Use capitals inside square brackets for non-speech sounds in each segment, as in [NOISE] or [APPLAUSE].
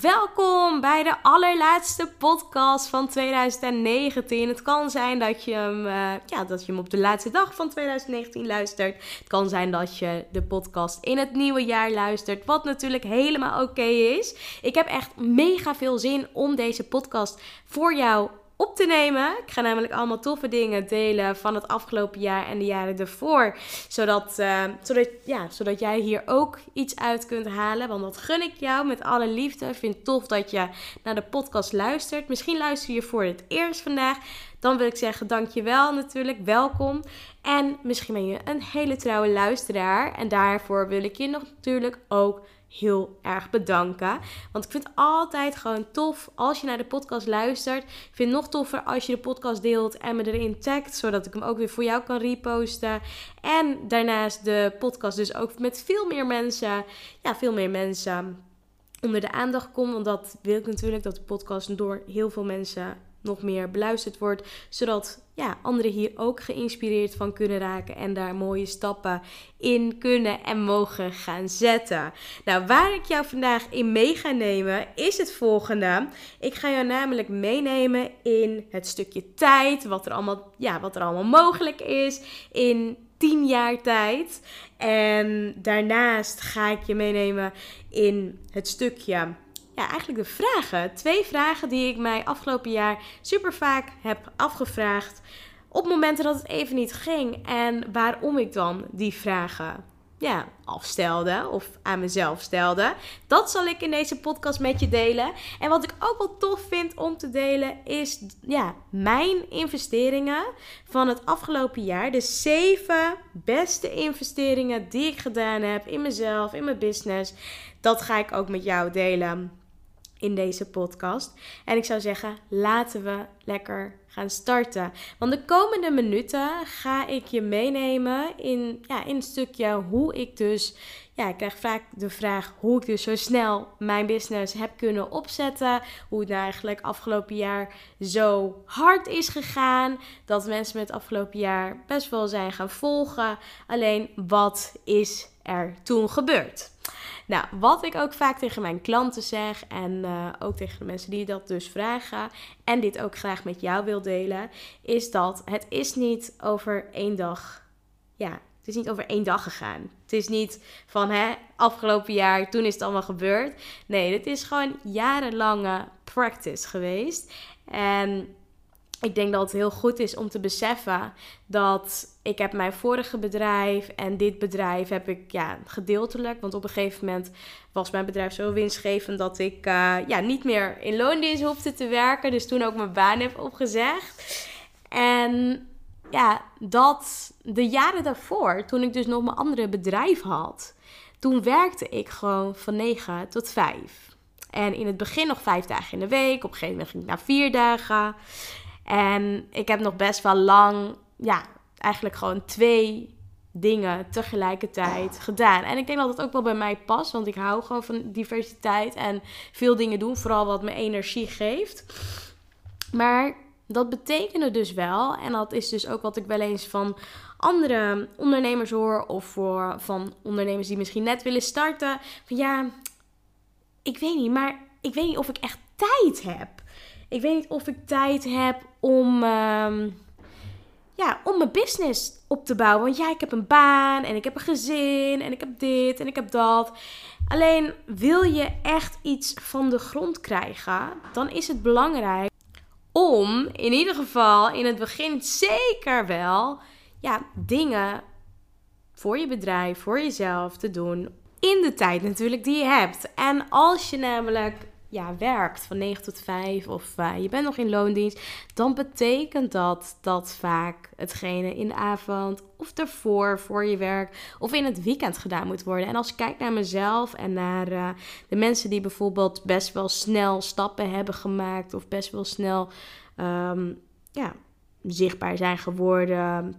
Welkom bij de allerlaatste podcast van 2019. Het kan zijn dat je, hem, uh, ja, dat je hem op de laatste dag van 2019 luistert. Het kan zijn dat je de podcast in het nieuwe jaar luistert, wat natuurlijk helemaal oké is. Ik heb echt mega veel zin om deze podcast voor jou op te nemen. Ik ga namelijk allemaal toffe dingen delen van het afgelopen jaar en de jaren ervoor. Zodat, uh, zodat, ja, zodat jij hier ook iets uit kunt halen. Want dat gun ik jou met alle liefde. Ik vind het tof dat je naar de podcast luistert. Misschien luister je voor het eerst vandaag. Dan wil ik zeggen dankjewel natuurlijk, welkom. En misschien ben je een hele trouwe luisteraar. En daarvoor wil ik je nog natuurlijk ook heel erg bedanken. Want ik vind het altijd gewoon tof als je naar de podcast luistert. Ik vind het nog toffer als je de podcast deelt en me erin tagt, zodat ik hem ook weer voor jou kan reposten. En daarnaast de podcast dus ook met veel meer mensen, ja, veel meer mensen onder de aandacht komt. Want dat wil ik natuurlijk, dat de podcast door heel veel mensen nog meer beluisterd wordt. Zodat ja, anderen hier ook geïnspireerd van kunnen raken en daar mooie stappen in kunnen en mogen gaan zetten. Nou, waar ik jou vandaag in mee ga nemen is het volgende. Ik ga jou namelijk meenemen in het stukje tijd, wat er allemaal, ja, wat er allemaal mogelijk is in 10 jaar tijd. En daarnaast ga ik je meenemen in het stukje ja, eigenlijk de vragen. Twee vragen die ik mij afgelopen jaar super vaak heb afgevraagd. Op momenten dat het even niet ging. En waarom ik dan die vragen ja, afstelde of aan mezelf stelde. Dat zal ik in deze podcast met je delen. En wat ik ook wel tof vind om te delen is ja, mijn investeringen van het afgelopen jaar. De zeven beste investeringen die ik gedaan heb in mezelf, in mijn business. Dat ga ik ook met jou delen in deze podcast. En ik zou zeggen, laten we lekker gaan starten. Want de komende minuten ga ik je meenemen in, ja, in een stukje hoe ik dus. Ja, ik krijg vaak de vraag hoe ik dus zo snel mijn business heb kunnen opzetten. Hoe het nou eigenlijk afgelopen jaar zo hard is gegaan. Dat mensen met het afgelopen jaar best wel zijn gaan volgen. Alleen wat is er toen gebeurd? Nou, wat ik ook vaak tegen mijn klanten zeg en eh, ook tegen de mensen die dat dus vragen en dit ook graag met jou wil delen, is dat het is niet over één dag, ja, het is niet over één dag gegaan. Het is niet van hè, afgelopen jaar, toen is het allemaal gebeurd. Nee, het is gewoon jarenlange practice geweest. En ik denk dat het heel goed is om te beseffen dat ik heb mijn vorige bedrijf en dit bedrijf heb ik ja, gedeeltelijk. Want op een gegeven moment was mijn bedrijf zo winstgevend dat ik uh, ja, niet meer in loondienst hoefde te werken. Dus toen ook mijn baan heb opgezegd. En ja, dat de jaren daarvoor, toen ik dus nog mijn andere bedrijf had, toen werkte ik gewoon van 9 tot 5. En in het begin nog vijf dagen in de week. Op een gegeven moment ging ik naar vier dagen. En ik heb nog best wel lang, ja, eigenlijk gewoon twee dingen tegelijkertijd gedaan. En ik denk dat dat ook wel bij mij past, want ik hou gewoon van diversiteit en veel dingen doen, vooral wat me energie geeft. Maar dat betekende dus wel, en dat is dus ook wat ik wel eens van andere ondernemers hoor, of voor, van ondernemers die misschien net willen starten, van ja, ik weet niet, maar ik weet niet of ik echt tijd heb. Ik weet niet of ik tijd heb om, ehm, ja, om mijn business op te bouwen. Want ja, ik heb een baan en ik heb een gezin en ik heb dit en ik heb dat. Alleen wil je echt iets van de grond krijgen, dan is het belangrijk om in ieder geval in het begin zeker wel ja, dingen voor je bedrijf, voor jezelf te doen in de tijd natuurlijk die je hebt. En als je namelijk ja, werkt van 9 tot 5 of uh, je bent nog in loondienst, dan betekent dat dat vaak hetgene in de avond of ervoor voor je werk of in het weekend gedaan moet worden. En als ik kijk naar mezelf en naar uh, de mensen die bijvoorbeeld best wel snel stappen hebben gemaakt of best wel snel um, ja, zichtbaar zijn geworden,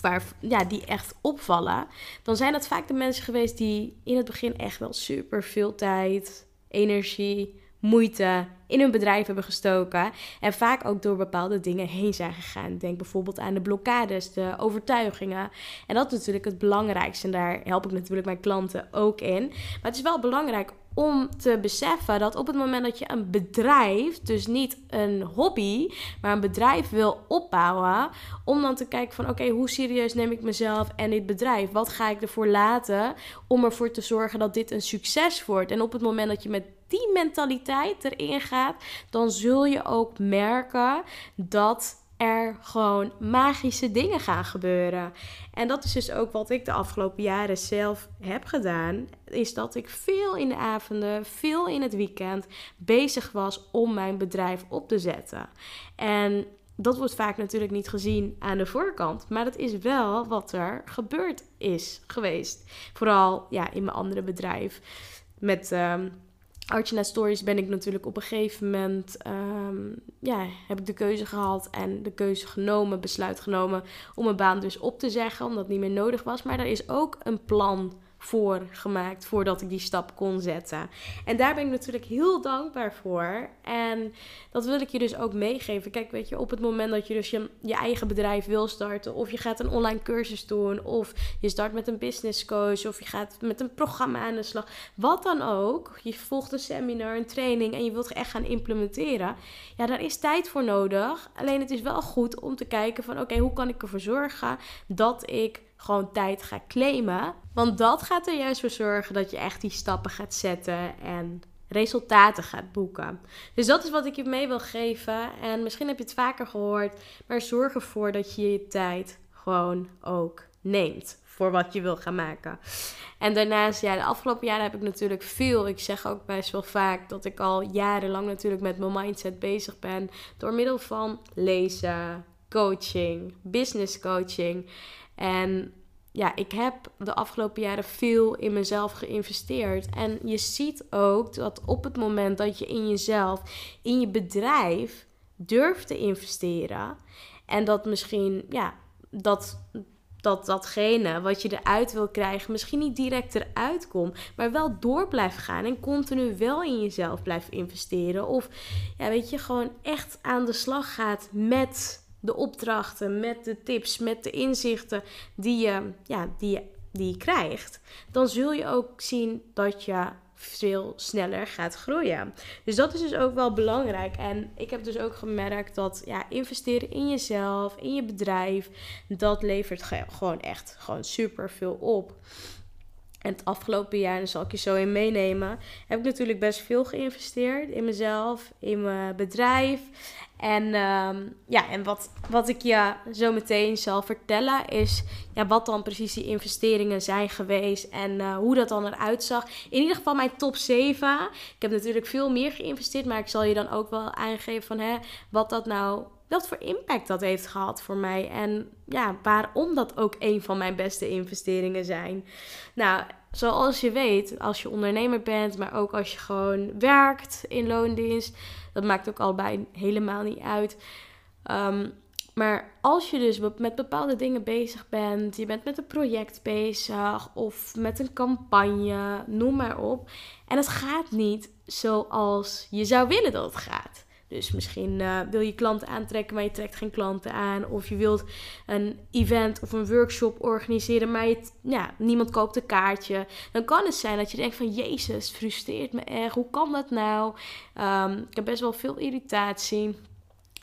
waar, ja, die echt opvallen, dan zijn dat vaak de mensen geweest die in het begin echt wel super veel tijd, energie, moeite in hun bedrijf hebben gestoken. En vaak ook door bepaalde dingen heen zijn gegaan. Denk bijvoorbeeld aan de blokkades, de overtuigingen. En dat is natuurlijk het belangrijkste. En daar help ik natuurlijk mijn klanten ook in. Maar het is wel belangrijk om te beseffen dat op het moment dat je een bedrijf, dus niet een hobby, maar een bedrijf wil opbouwen, om dan te kijken van oké, hoe serieus neem ik mezelf en dit bedrijf? Wat ga ik ervoor laten om ervoor te zorgen dat dit een succes wordt? En op het moment dat je met die mentaliteit erin gaat, dan zul je ook merken dat er gewoon magische dingen gaan gebeuren. En dat is dus ook wat ik de afgelopen jaren zelf heb gedaan. Is dat ik veel in de avonden, veel in het weekend bezig was om mijn bedrijf op te zetten. En dat wordt vaak natuurlijk niet gezien aan de voorkant. Maar dat is wel wat er gebeurd is geweest. Vooral ja, in mijn andere bedrijf. Met. Ehm, Archina Stories ben ik natuurlijk op een gegeven moment, um, ja, heb ik de keuze gehad en de keuze genomen, besluit genomen om mijn baan dus op te zeggen, omdat het niet meer nodig was. Maar er is ook een plan voor gemaakt voordat ik die stap kon zetten. En daar ben ik natuurlijk heel dankbaar voor. En dat wil ik je dus ook meegeven. Kijk, weet je, op het moment dat je dus je, je eigen bedrijf wil starten, of je gaat een online cursus doen, of je start met een business coach, of je gaat met een programma aan de slag, wat dan ook, je volgt een seminar, een training en je wilt echt gaan implementeren, ja, daar is tijd voor nodig. Alleen het is wel goed om te kijken van, oké, hoe kan ik ervoor zorgen dat ik gewoon tijd ga claimen. Want dat gaat er juist voor zorgen dat je echt die stappen gaat zetten en resultaten gaat boeken. Dus dat is wat ik je mee wil geven. En misschien heb je het vaker gehoord, maar zorg ervoor dat je je tijd gewoon ook neemt voor wat je wil gaan maken. En daarnaast, ja, de afgelopen jaren heb ik natuurlijk veel. Ik zeg ook best wel vaak dat ik al jarenlang natuurlijk met mijn mindset bezig ben. Door middel van lezen, coaching, business coaching. En ja, ik heb de afgelopen jaren veel in mezelf geïnvesteerd. En je ziet ook dat op het moment dat je in jezelf, in je bedrijf durft te investeren. En dat misschien, ja, dat, dat datgene wat je eruit wil krijgen, misschien niet direct eruit komt, maar wel door blijft gaan en continu wel in jezelf blijft investeren. Of ja, weet je, gewoon echt aan de slag gaat met de opdrachten, met de tips, met de inzichten die je, ja, die die krijgt, dan zul je ook zien dat je veel sneller gaat groeien. Dus dat is dus ook wel belangrijk. En ik heb dus ook gemerkt dat ja, investeren in jezelf, in je bedrijf, dat levert gewoon echt gewoon super veel op. En het afgelopen jaar, daar zal ik je zo in meenemen, heb ik natuurlijk best veel geïnvesteerd in mezelf, in mijn bedrijf. En, ehm, ja, en wat, wat ik je zo meteen zal vertellen is ja, wat dan precies die investeringen zijn geweest en uh, hoe dat dan eruit zag. In ieder geval mijn top 7. Ik heb natuurlijk veel meer geïnvesteerd, maar ik zal je dan ook wel aangeven van hè, wat dat nou wat voor impact dat heeft gehad voor mij. En ja, waarom dat ook een van mijn beste investeringen zijn. Nou, zoals je weet, als je ondernemer bent, maar ook als je gewoon werkt in loondienst, dat maakt ook allebei helemaal niet uit. Ehm, maar als je dus met bepaalde dingen bezig bent, je bent met een project bezig of met een campagne, noem maar op. En het gaat niet zoals je zou willen dat het gaat. Dus misschien uh, wil je klanten aantrekken, maar je trekt geen klanten aan. Of je wilt een event of een workshop organiseren, maar je, ja, niemand koopt een kaartje. Dan kan het zijn dat je denkt van, jezus, frustreert me echt. Hoe kan dat nou? Um, ik heb best wel veel irritatie.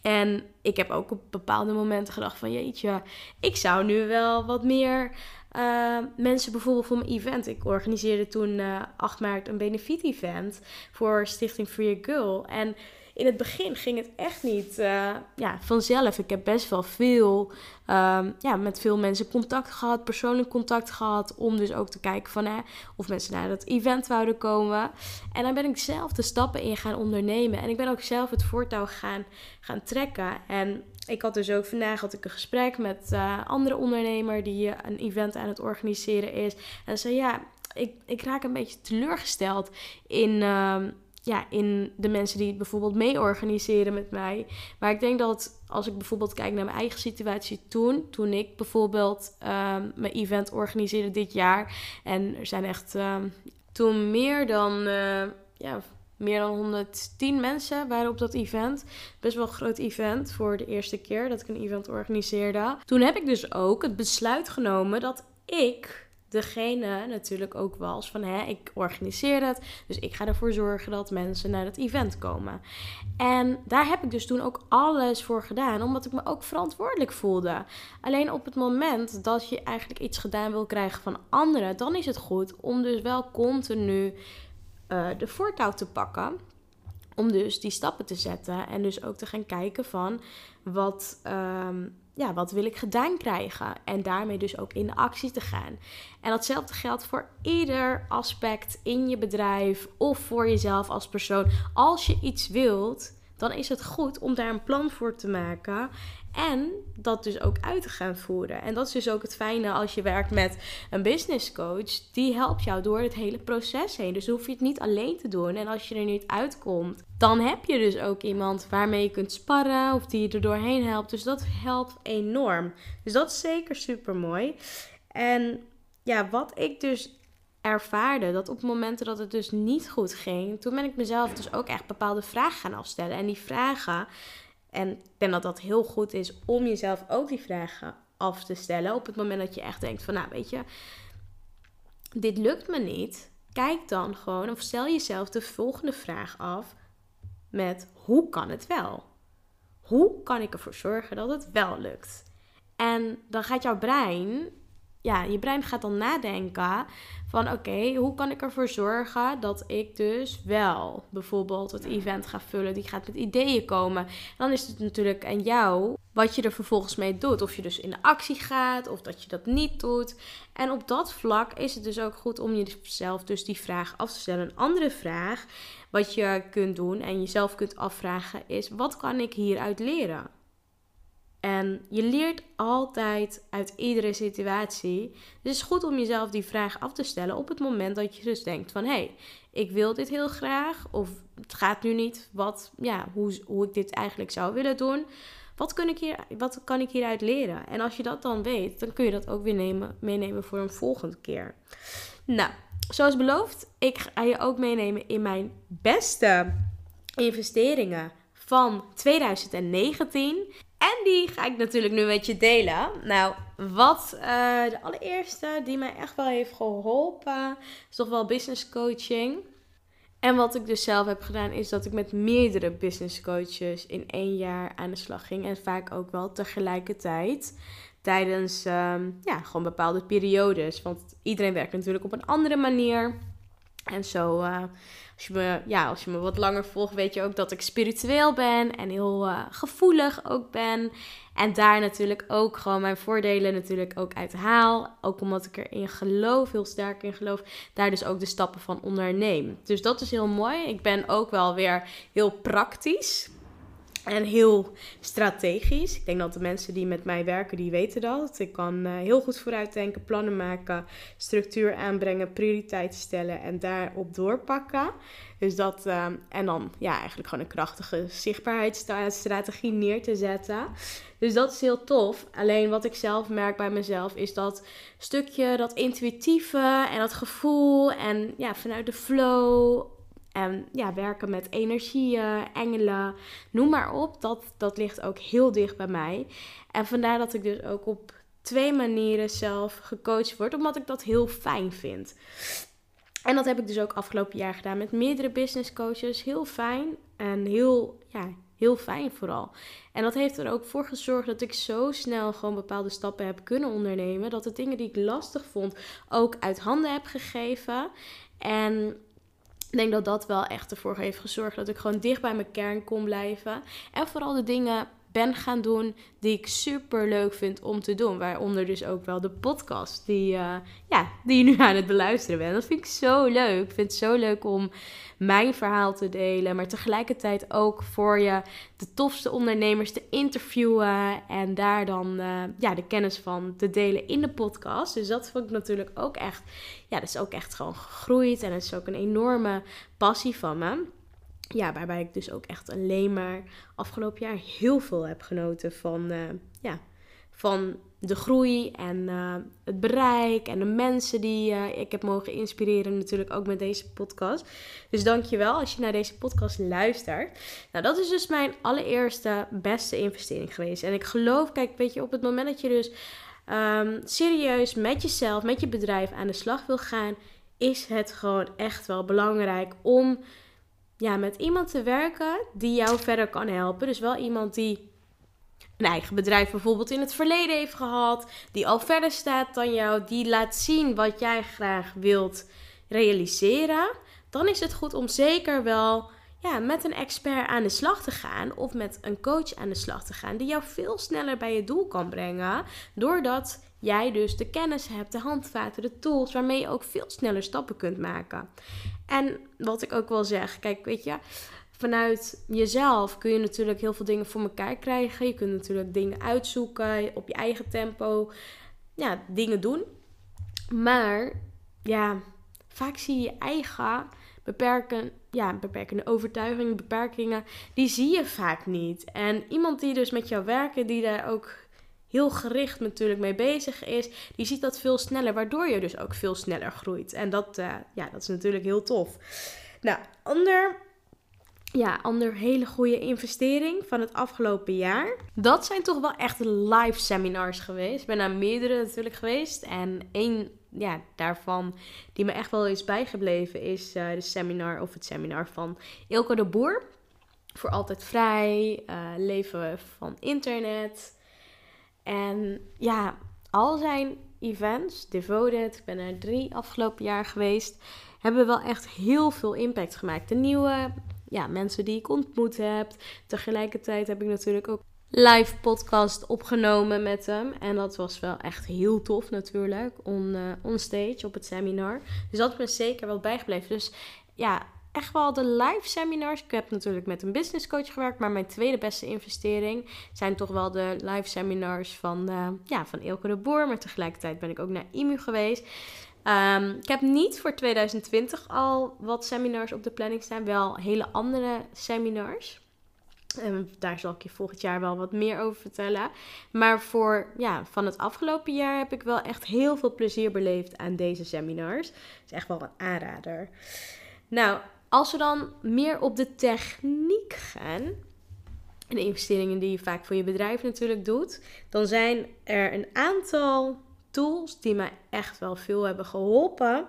En ik heb ook op bepaalde momenten gedacht van, jeetje, ik zou nu wel wat meer... Uh, mensen bijvoorbeeld voor mijn event. Ik organiseerde toen uh, 8 maart een benefiet event voor Stichting Free Girl. En in het begin ging het echt niet uh, ja, vanzelf. Ik heb best wel veel um, ja, met veel mensen contact gehad, persoonlijk contact gehad. Om dus ook te kijken van hè, of mensen naar dat event wouden komen. En dan ben ik zelf de stappen in gaan ondernemen. En ik ben ook zelf het voortouw gaan, gaan trekken. En ik had dus ook vandaag had ik een gesprek met uh, andere ondernemer die een event aan het organiseren is. En zei ja, ik, ik raak een beetje teleurgesteld in, uh, ja, in de mensen die het bijvoorbeeld mee organiseren met mij. Maar ik denk dat als ik bijvoorbeeld kijk naar mijn eigen situatie toen, toen ik bijvoorbeeld uh, mijn event organiseerde dit jaar. En er zijn echt ehm, toen meer dan, uh, ja, meer dan 110 mensen waren op dat event. Best wel een groot event voor de eerste keer dat ik een event organiseerde. Toen heb ik dus ook het besluit genomen dat ik degene natuurlijk ook was van hè, ik organiseer het, dus ik ga ervoor zorgen dat mensen naar het event komen. En daar heb ik dus toen ook alles voor gedaan, omdat ik me ook verantwoordelijk voelde. Alleen op het moment dat je eigenlijk iets gedaan wil krijgen van anderen, dan is het goed om dus wel continu uh, de voortouw te pakken. Om dus die stappen te zetten en dus ook te gaan kijken van wat. Um, ja, wat wil ik gedaan krijgen? En daarmee dus ook in actie te gaan. En datzelfde geldt voor ieder aspect in je bedrijf of voor jezelf als persoon. Als je iets wilt, dan is het goed om daar een plan voor te maken. En dat dus ook uit te gaan voeren. En dat is dus ook het fijne als je werkt met een business coach. Die helpt jou door het hele proces heen. Dus hoef je het niet alleen te doen. En als je er niet uitkomt, dan heb je dus ook iemand waarmee je kunt sparren. Of die je er doorheen helpt. Dus dat helpt enorm. Dus dat is zeker super mooi. En ja, wat ik dus ervaarde dat op momenten dat het dus niet goed ging, toen ben ik mezelf dus ook echt bepaalde vragen gaan afstellen. En die vragen, en denk dat dat heel goed is om jezelf ook die vragen af te stellen op het moment dat je echt denkt van, nou weet je, dit lukt me niet. Kijk dan gewoon of stel jezelf de volgende vraag af met hoe kan het wel? Hoe kan ik ervoor zorgen dat het wel lukt? En dan gaat jouw brein ja, je brein gaat dan nadenken van oké, hoe kan ik ervoor zorgen dat ik dus wel bijvoorbeeld het event ga vullen, die gaat met ideeën komen. dan is het natuurlijk aan jou wat je er vervolgens mee doet. Of je dus in de actie gaat of dat je dat niet doet. En op dat vlak is het dus ook goed om jezelf dus die vraag af te stellen. Een andere vraag wat je kunt doen en jezelf kunt afvragen is wat kan ik hieruit leren? En je leert altijd uit iedere situatie. Dus het is goed om jezelf die vraag af te stellen op het moment dat je dus denkt van... hé, hey, ik wil dit heel graag of het gaat nu niet wat, ja, hoe, hoe ik dit eigenlijk zou willen doen. Wat kan, ik hier, wat kan ik hieruit leren? En als je dat dan weet, dan kun je dat ook weer nemen, meenemen voor een volgende keer. Nou, zoals beloofd, ik ga je ook meenemen in mijn beste investeringen van 2019. En die ga ik natuurlijk nu met je delen. Nou, wat uh, de allereerste die mij echt wel heeft geholpen, is toch wel business coaching. En wat ik dus zelf heb gedaan, is dat ik met meerdere business coaches in één jaar aan de slag ging. En vaak ook wel tegelijkertijd. Tijdens um, ja, gewoon bepaalde periodes. Want iedereen werkt natuurlijk op een andere manier. En zo uh, als je, me, ja, als je me wat langer volgt, weet je ook dat ik spiritueel ben en heel uh, gevoelig ook ben. En daar natuurlijk ook gewoon mijn voordelen natuurlijk ook uit haal. Ook omdat ik erin geloof, heel sterk in geloof. Daar dus ook de stappen van onderneem. Dus dat is heel mooi. Ik ben ook wel weer heel praktisch. En heel strategisch. Ik denk dat de mensen die met mij werken, die weten dat. Ik kan uh, heel goed vooruitdenken, plannen maken, structuur aanbrengen, prioriteiten stellen en daarop doorpakken. Dus dat, uh, en dan ja, eigenlijk gewoon een krachtige zichtbaarheidsstrategie neer te zetten. Dus dat is heel tof. Alleen wat ik zelf merk bij mezelf is dat stukje, dat intuïtieve en dat gevoel en ja, vanuit de flow en ja, werken met energieën, engelen, noem maar op. Dat, dat ligt ook heel dicht bij mij. En vandaar dat ik dus ook op twee manieren zelf gecoacht word, omdat ik dat heel fijn vind. En dat heb ik dus ook afgelopen jaar gedaan met meerdere business coaches. Heel fijn en heel, ja, heel fijn vooral. En dat heeft er ook voor gezorgd dat ik zo snel gewoon bepaalde stappen heb kunnen ondernemen. Dat de dingen die ik lastig vond ook uit handen heb gegeven. En Ik denk dat dat wel echt ervoor heeft gezorgd dat ik gewoon dicht bij mijn kern kon blijven. En vooral de dingen ben gaan doen die ik super leuk vind om te doen. Waaronder dus ook wel de podcast die, uh, ja, die je nu aan het beluisteren bent. Dat vind ik zo leuk. Ik vind het zo leuk om mijn verhaal te delen. Maar tegelijkertijd ook voor je de tofste ondernemers te interviewen. En daar dan uh, ja, de kennis van te delen in de podcast. Dus dat vond ik natuurlijk ook echt. Ja, dat is ook echt gewoon gegroeid. En het is ook een enorme passie van me ja, waarbij ik dus ook echt alleen maar afgelopen jaar heel veel heb genoten van, uh, ja, van de groei en uh, het bereik en de mensen die uh, ik heb mogen inspireren. Natuurlijk ook met deze podcast. Dus dankjewel als je naar deze podcast luistert. Nou, dat is dus mijn allereerste beste investering geweest. En ik geloof, kijk, weet je, op het moment dat je dus um, serieus met jezelf, met je bedrijf aan de slag wil gaan, is het gewoon echt wel belangrijk om ja, met iemand te werken die jou verder kan helpen. Dus wel iemand die een eigen bedrijf bijvoorbeeld in het verleden heeft gehad, die al verder staat dan jou, die laat zien wat jij graag wilt realiseren. Dan is het goed om zeker wel ja, met een expert aan de slag te gaan of met een coach aan de slag te gaan, die jou veel sneller bij je doel kan brengen, doordat jij dus de kennis hebt, de handvaten, de tools waarmee je ook veel sneller stappen kunt maken. En wat ik ook wel zeg, kijk, weet je, vanuit jezelf kun je natuurlijk heel veel dingen voor elkaar krijgen. Je kunt natuurlijk dingen uitzoeken op je eigen tempo, ja, dingen doen. Maar ja, vaak zie je je eigen beperken, ja, beperkende overtuigingen, beperkingen, die zie je vaak niet. En iemand die dus met jou werkt, die daar ook heel gericht natuurlijk mee bezig is, die ziet dat veel sneller, waardoor je dus ook veel sneller groeit. En dat, uh, ja, dat is natuurlijk heel tof. Nou, ander, ja, ander hele goede investering van het afgelopen jaar. Dat zijn toch wel echt live seminars geweest. Ik ben naar meerdere natuurlijk geweest. En één ja, daarvan die me echt wel is bijgebleven is uh, de seminar of het seminar van Ilko de Boer. Voor altijd vrij, uh, leven van internet. En ja, al zijn events, Devoted, ik ben er drie afgelopen jaar geweest, hebben wel echt heel veel impact gemaakt. De nieuwe ja, mensen die ik ontmoet heb. Tegelijkertijd heb ik natuurlijk ook live podcast opgenomen met hem. En dat was wel echt heel tof natuurlijk, on, uh, on stage op het seminar. Dus dat is me zeker wel bijgebleven. Dus ja, echt wel de live seminars. Ik heb natuurlijk met een business coach gewerkt, maar mijn tweede beste investering zijn toch wel de live seminars van, uh, ja, van Ilke de Boer. Maar tegelijkertijd ben ik ook naar IMU geweest. Um, ik heb niet voor 2020 al wat seminars op de planning staan, wel hele andere seminars. Daar zal ik je volgend jaar wel wat meer over vertellen. Maar voor ja, van het afgelopen jaar heb ik wel echt heel veel plezier beleefd aan deze seminars. Het is echt wel een aanrader. Nou, als we dan meer op de techniek gaan, en de investeringen die je vaak voor je bedrijf natuurlijk doet, dan zijn er een aantal tools die mij echt wel veel hebben geholpen.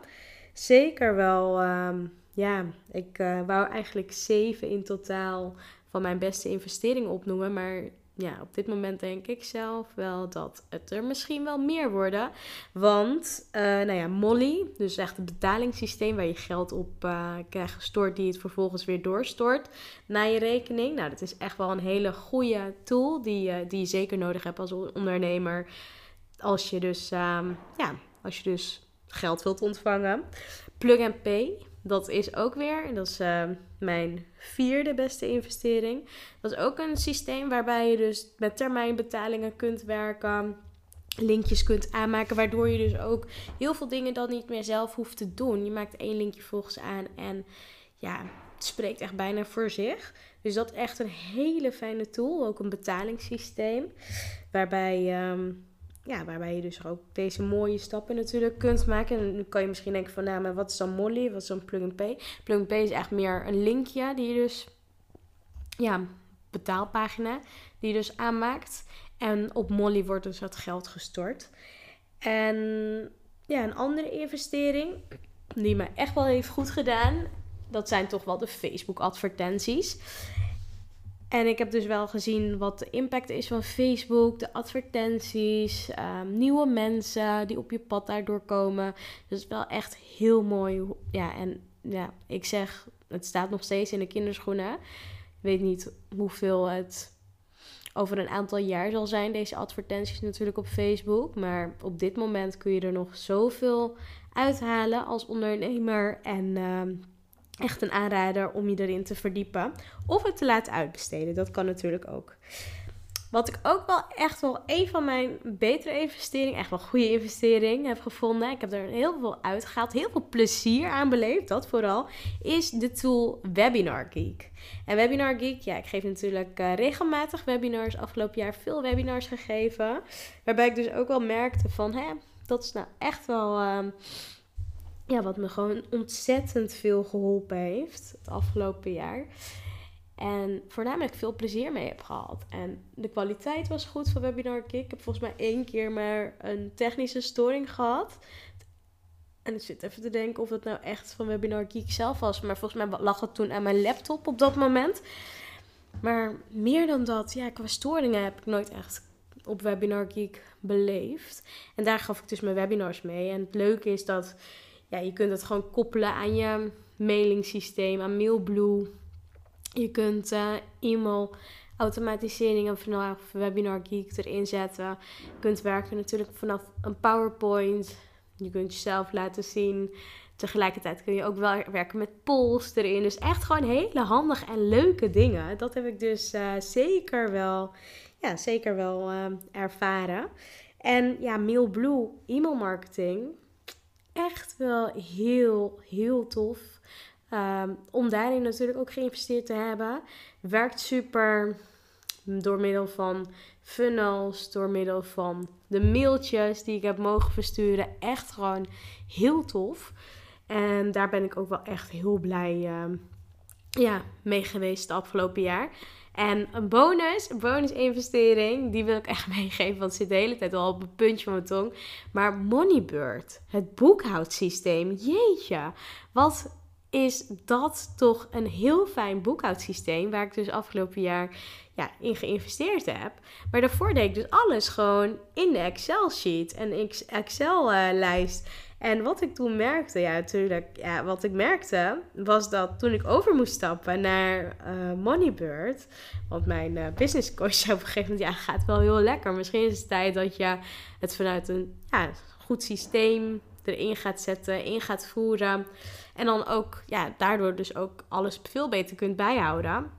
Zeker wel, um, ja, ik uh, wou eigenlijk zeven in totaal van mijn beste investeringen opnoemen, maar ja, op dit moment denk ik zelf wel dat het er misschien wel meer worden. Want, uh, nou ja, Molly, dus echt het betalingssysteem waar je geld op uh, krijgt gestort, die het vervolgens weer doorstort naar je rekening. Nou, dat is echt wel een hele goede tool die, uh, die je zeker nodig hebt als ondernemer. Als je dus, um, ja, als je dus geld wilt ontvangen. Plug and Pay dat is ook weer, dat is uh, mijn vierde beste investering. Dat is ook een systeem waarbij je dus met termijnbetalingen kunt werken. Linkjes kunt aanmaken, waardoor je dus ook heel veel dingen dan niet meer zelf hoeft te doen. Je maakt één linkje volgens aan en ja, het spreekt echt bijna voor zich. Dus dat is echt een hele fijne tool. Ook een betalingssysteem. Waarbij um, ja, waarbij je dus ook deze mooie stappen natuurlijk kunt maken. En nu kan je misschien denken van, nou, maar wat is dan Molly? Wat is dan Plug and Pay? And Pay is echt meer een linkje die je dus, ja, betaalpagina die je dus aanmaakt. En op Molly wordt dus dat geld gestort. En ja, een andere investering die me echt wel heeft goed gedaan, dat zijn toch wel de Facebook advertenties. En ik heb dus wel gezien wat de impact is van Facebook, de advertenties, um, nieuwe mensen die op je pad daardoor komen. Dus wel echt heel mooi. Ja, en ja, ik zeg, het staat nog steeds in de kinderschoenen. Ik weet niet hoeveel het over een aantal jaar zal zijn, deze advertenties natuurlijk op Facebook. Maar op dit moment kun je er nog zoveel uithalen als ondernemer. En ehm, echt een aanrader om je erin te verdiepen. Of het te laten uitbesteden. Dat kan natuurlijk ook. Wat ik ook wel echt wel een van mijn betere investeringen, echt wel goede investering heb gevonden. Ik heb er heel veel uitgehaald, heel veel plezier aan beleefd, dat vooral, is de tool Webinar Geek. En Webinar Geek, ja, ik geef natuurlijk uh, regelmatig webinars, afgelopen jaar veel webinars gegeven. Waarbij ik dus ook wel merkte van, hè, dat is nou echt wel... Uh, ja, wat me gewoon ontzettend veel geholpen heeft het afgelopen jaar. En voornamelijk veel plezier mee heb gehad. En de kwaliteit was goed van Webinar Kick. Ik heb volgens mij één keer maar een technische storing gehad. En ik zit even te denken of het nou echt van Webinar Geek zelf was. Maar volgens mij lag het toen aan mijn laptop op dat moment. Maar meer dan dat, ja, qua storingen heb ik nooit echt op Webinar Geek beleefd. En daar gaf ik dus mijn webinars mee. En het leuke is dat ja, je kunt het gewoon koppelen aan je mailingsysteem, aan Mailblue. Je kunt uh, e-mail automatiseringen vanaf Webinar Geek erin zetten. Je kunt werken natuurlijk vanaf een PowerPoint. Je kunt jezelf laten zien. Tegelijkertijd kun je ook wel werken met polls erin. Dus echt gewoon hele handige en leuke dingen. Dat heb ik dus uh, zeker wel, ja, zeker wel uh, ervaren. En ja, Mailblue e-mail marketing. Echt wel heel, heel tof. Um, om daarin natuurlijk ook geïnvesteerd te hebben. Werkt super door middel van funnels, door middel van de mailtjes die ik heb mogen versturen. Echt gewoon heel tof. En daar ben ik ook wel echt heel blij uh, ja, mee geweest het afgelopen jaar. En een bonus, een bonus investering, die wil ik echt [LAUGHS] meegeven, want het zit de hele tijd al op een puntje van mijn tong. Maar Moneybird, het boekhoudsysteem, jeetje, wat is dat toch een heel fijn boekhoudsysteem. Waar ik dus afgelopen jaar ja, in geïnvesteerd heb. Maar daarvoor deed ik dus alles gewoon in de Excel-sheet en Excel-lijst. En wat ik toen merkte, ja, natuurlijk, ja, wat ik merkte, was dat toen ik over moest stappen naar uh, Moneybird. Want mijn uh, business coach [LAUGHS] zei op een gegeven moment: ja, gaat wel heel lekker. Misschien is het tijd dat je het vanuit een ja, goed systeem erin gaat zetten, in gaat voeren. En dan ook, ja, daardoor dus ook alles veel beter kunt bijhouden.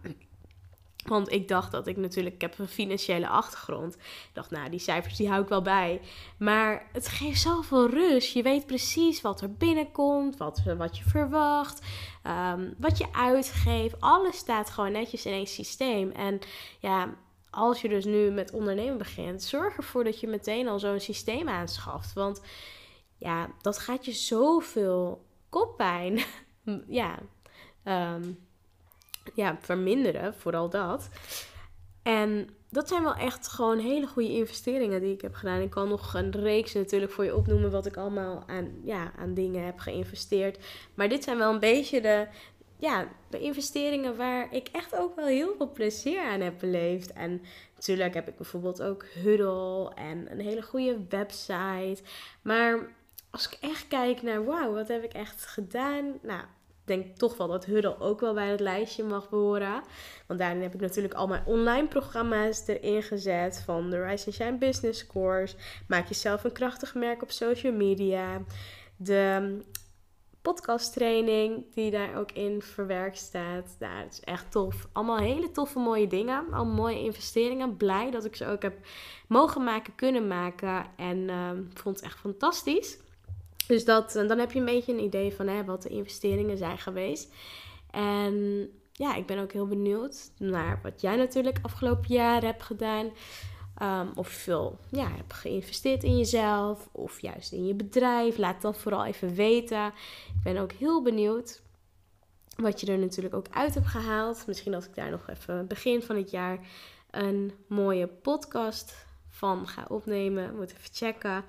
Want ik dacht dat ik natuurlijk, ik heb een financiële achtergrond. Ik dacht, nou, die cijfers die hou ik wel bij. Maar het geeft zoveel rust. Je weet precies wat er binnenkomt, wat, wat je verwacht, um, wat je uitgeeft. Alles staat gewoon netjes in één systeem. En ja, als je dus nu met ondernemen begint, zorg ervoor dat je meteen al zo'n systeem aanschaft. Want ja, dat gaat je zoveel koppijn [LAUGHS] ja, um, ja, verminderen, vooral dat. En dat zijn wel echt gewoon hele goede investeringen die ik heb gedaan. Ik kan nog een reeks natuurlijk voor je opnoemen wat ik allemaal aan, ja, aan dingen heb geïnvesteerd. Maar dit zijn wel een beetje de, ja, de investeringen waar ik echt ook wel heel veel plezier aan heb beleefd. En natuurlijk heb ik bijvoorbeeld ook Huddle en een hele goede website. Maar als ik echt kijk naar, wauw, wat heb ik echt gedaan? Nou, denk toch wel dat Huddle ook wel bij het lijstje mag behoren. Want daarin heb ik natuurlijk al mijn online programma's erin gezet. Van de Rise and Shine Business Course. Maak jezelf een krachtig merk op social media. De podcast training die daar ook in verwerkt staat. Nou, dat is echt tof. Allemaal hele toffe mooie dingen. Allemaal mooie investeringen. Blij dat ik ze ook heb mogen maken, kunnen maken. En uh, vond het echt fantastisch. Dus dat, eh, dan heb je een beetje een idee van hè, wat de investeringen zijn geweest. En ja, ik ben ook heel benieuwd naar wat jij natuurlijk afgelopen jaar hebt gedaan. Um, of je veel ja, hebt geïnvesteerd in jezelf of juist in je bedrijf. Laat dat vooral even weten. Ik ben ook heel benieuwd wat je er natuurlijk ook uit hebt gehaald. Misschien dat ik daar nog even begin van het jaar een mooie podcast van ga opnemen. Moet even checken.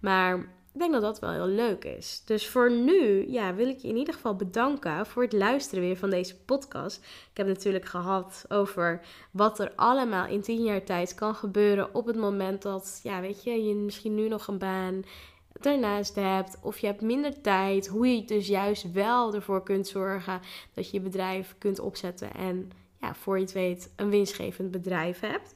Maar ik denk dat dat wel heel leuk is. Dus voor nu ja, wil ik je in ieder geval bedanken voor het luisteren weer van deze podcast. Ik heb natuurlijk gehad over wat er allemaal in tien jaar tijd kan gebeuren op het moment dat, ja, weet je, je misschien nu nog een baan daarnaast hebt, of je hebt minder tijd, hoe je dus juist wel ervoor kunt zorgen dat je je bedrijf kunt opzetten en ja, voor je het weet een winstgevend bedrijf hebt.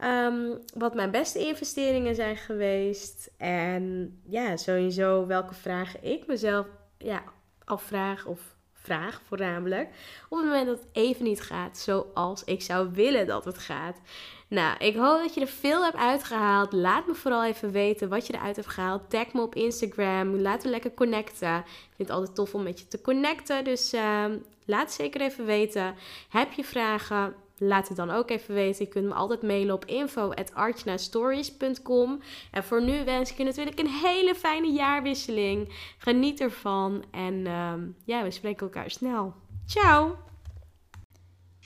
Ehm, wat mijn beste investeringen zijn geweest. En ja, sowieso welke vragen ik mezelf ja, afvraag of vraag voornamelijk. Op het moment dat het even niet gaat zoals ik zou willen dat het gaat. Nou, ik hoop dat je er veel hebt uitgehaald. Laat me vooral even weten wat je eruit hebt gehaald. Tag me op Instagram. Laten we lekker connecten. Ik vind het altijd tof om met je te connecten. Dus uh, laat zeker even weten. Heb je vragen? Laat het dan ook even weten. Je kunt me altijd mailen op info.archnastories.com. En voor nu wens ik je natuurlijk een hele fijne jaarwisseling. Geniet ervan. En ehm, ja, we spreken elkaar snel. Ciao!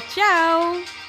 Ciao!